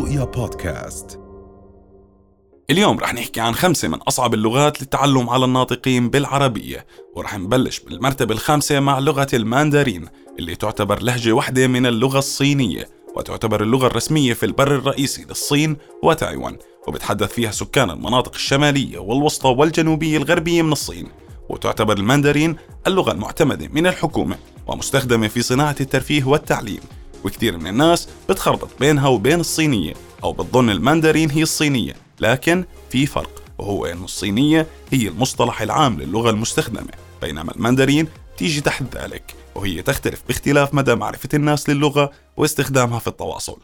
رؤيا بودكاست. اليوم رح نحكي عن خمسة من أصعب اللغات للتعلم على الناطقين بالعربية ورح نبلش بالمرتبة الخامسة مع لغة الماندارين اللي تعتبر لهجة واحدة من اللغة الصينية وتعتبر اللغة الرسمية في البر الرئيسي للصين وتايوان وبتحدث فيها سكان المناطق الشمالية والوسطى والجنوبية الغربية من الصين وتعتبر الماندارين اللغة المعتمدة من الحكومة ومستخدمة في صناعة الترفيه والتعليم. وكثير من الناس بتخربط بينها وبين الصينية أو بتظن الماندارين هي الصينية لكن في فرق وهو أن الصينية هي المصطلح العام للغة المستخدمة بينما الماندارين تيجي تحت ذلك وهي تختلف باختلاف مدى معرفة الناس للغة واستخدامها في التواصل.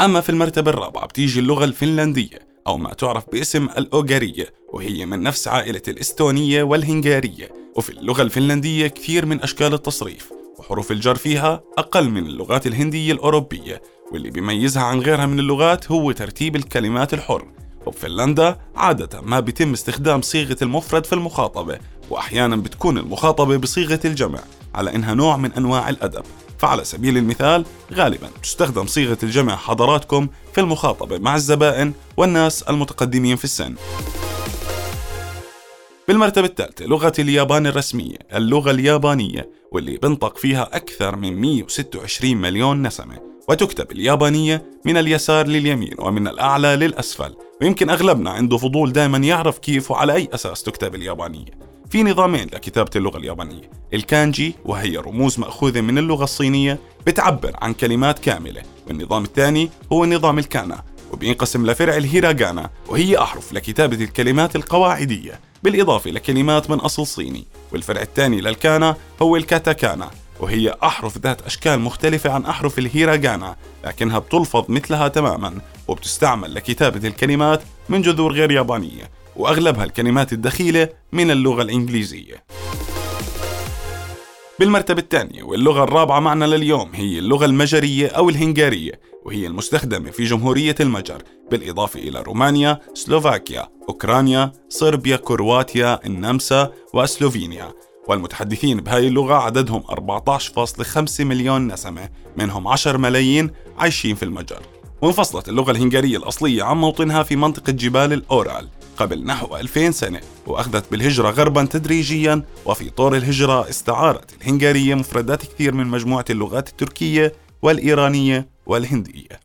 أما في المرتبة الرابعة بتيجي اللغة الفنلندية أو ما تعرف باسم الأوغارية وهي من نفس عائلة الإستونية والهنغارية وفي اللغة الفنلندية كثير من أشكال التصريف. وحروف الجر فيها أقل من اللغات الهندية الأوروبية واللي بيميزها عن غيرها من اللغات هو ترتيب الكلمات الحر. وبفنلندا عادة ما بيتم استخدام صيغة المفرد في المخاطبة وأحيانا بتكون المخاطبة بصيغة الجمع على إنها نوع من أنواع الأدب. فعلى سبيل المثال غالبا تستخدم صيغة الجمع حضراتكم في المخاطبة مع الزبائن والناس المتقدمين في السن. بالمرتبة الثالثة لغة اليابان الرسمية. اللغة اليابانية واللي بنطق فيها أكثر من 126 مليون نسمة. وتكتب اليابانية من اليسار لليمين ومن الأعلى للأسفل. ويمكن أغلبنا عنده فضول دائما يعرف كيف وعلى أي أساس تكتب اليابانية. في نظامين لكتابة اللغة اليابانية. الكانجي وهي رموز مأخوذة من اللغة الصينية بتعبر عن كلمات كاملة. والنظام الثاني هو نظام الكانا وبينقسم لفرع الهيراغانا وهي أحرف لكتابة الكلمات القواعدية. بالإضافة لكلمات من أصل صيني والفرع الثاني للكانا هو الكاتاكانا وهي أحرف ذات أشكال مختلفة عن أحرف الهيراغانا لكنها بتلفظ مثلها تماما وبتستعمل لكتابة الكلمات من جذور غير يابانية وأغلبها الكلمات الدخيلة من اللغة الإنجليزية. بالمرتبة الثانية واللغة الرابعة معنا لليوم هي اللغة المجرية أو الهنغارية. وهي المستخدمة في جمهورية المجر بالإضافة إلى رومانيا، سلوفاكيا، أوكرانيا، صربيا، كرواتيا، النمسا وسلوفينيا. والمتحدثين بهاي اللغة عددهم 14.5 مليون نسمة منهم 10 ملايين عايشين في المجر. وانفصلت اللغة الهنغارية الأصلية عن موطنها في منطقة جبال الأورال قبل نحو 2000 سنة وأخذت بالهجرة غربا تدريجيا وفي طور الهجرة استعارت الهنغارية مفردات كثير من مجموعة اللغات التركية والإيرانية والهندية.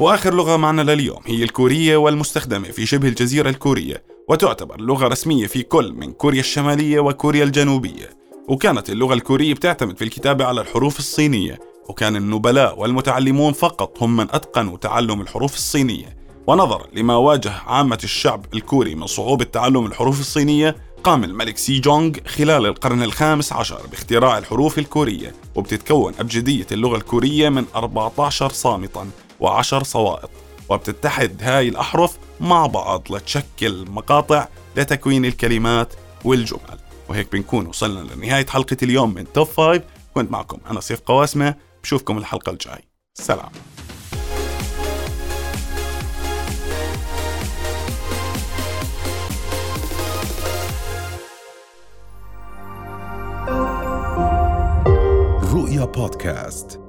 وآخر لغة معنا لليوم هي الكورية والمستخدمة في شبه الجزيرة الكورية وتعتبر لغة رسمية في كل من كوريا الشمالية وكوريا الجنوبية. وكانت اللغة الكورية بتعتمد في الكتابة على الحروف الصينية وكان النبلاء والمتعلمون فقط هم من أتقنوا تعلم الحروف الصينية. ونظرا لما واجه عامة الشعب الكوري من صعوبة تعلم الحروف الصينية قام الملك سي جونغ خلال القرن الخامس عشر باختراع الحروف الكورية وبتتكون أبجدية اللغة الكورية من 14 صامتا و10 صوائط وبتتحد هاي الأحرف مع بعض لتشكل مقاطع لتكوين الكلمات والجمل. وهيك بنكون وصلنا لنهاية حلقة اليوم من توب 5 كنت معكم أنا سيف قواسمة بشوفكم الحلقة الجاي. سلام. رؤيا بودكاست.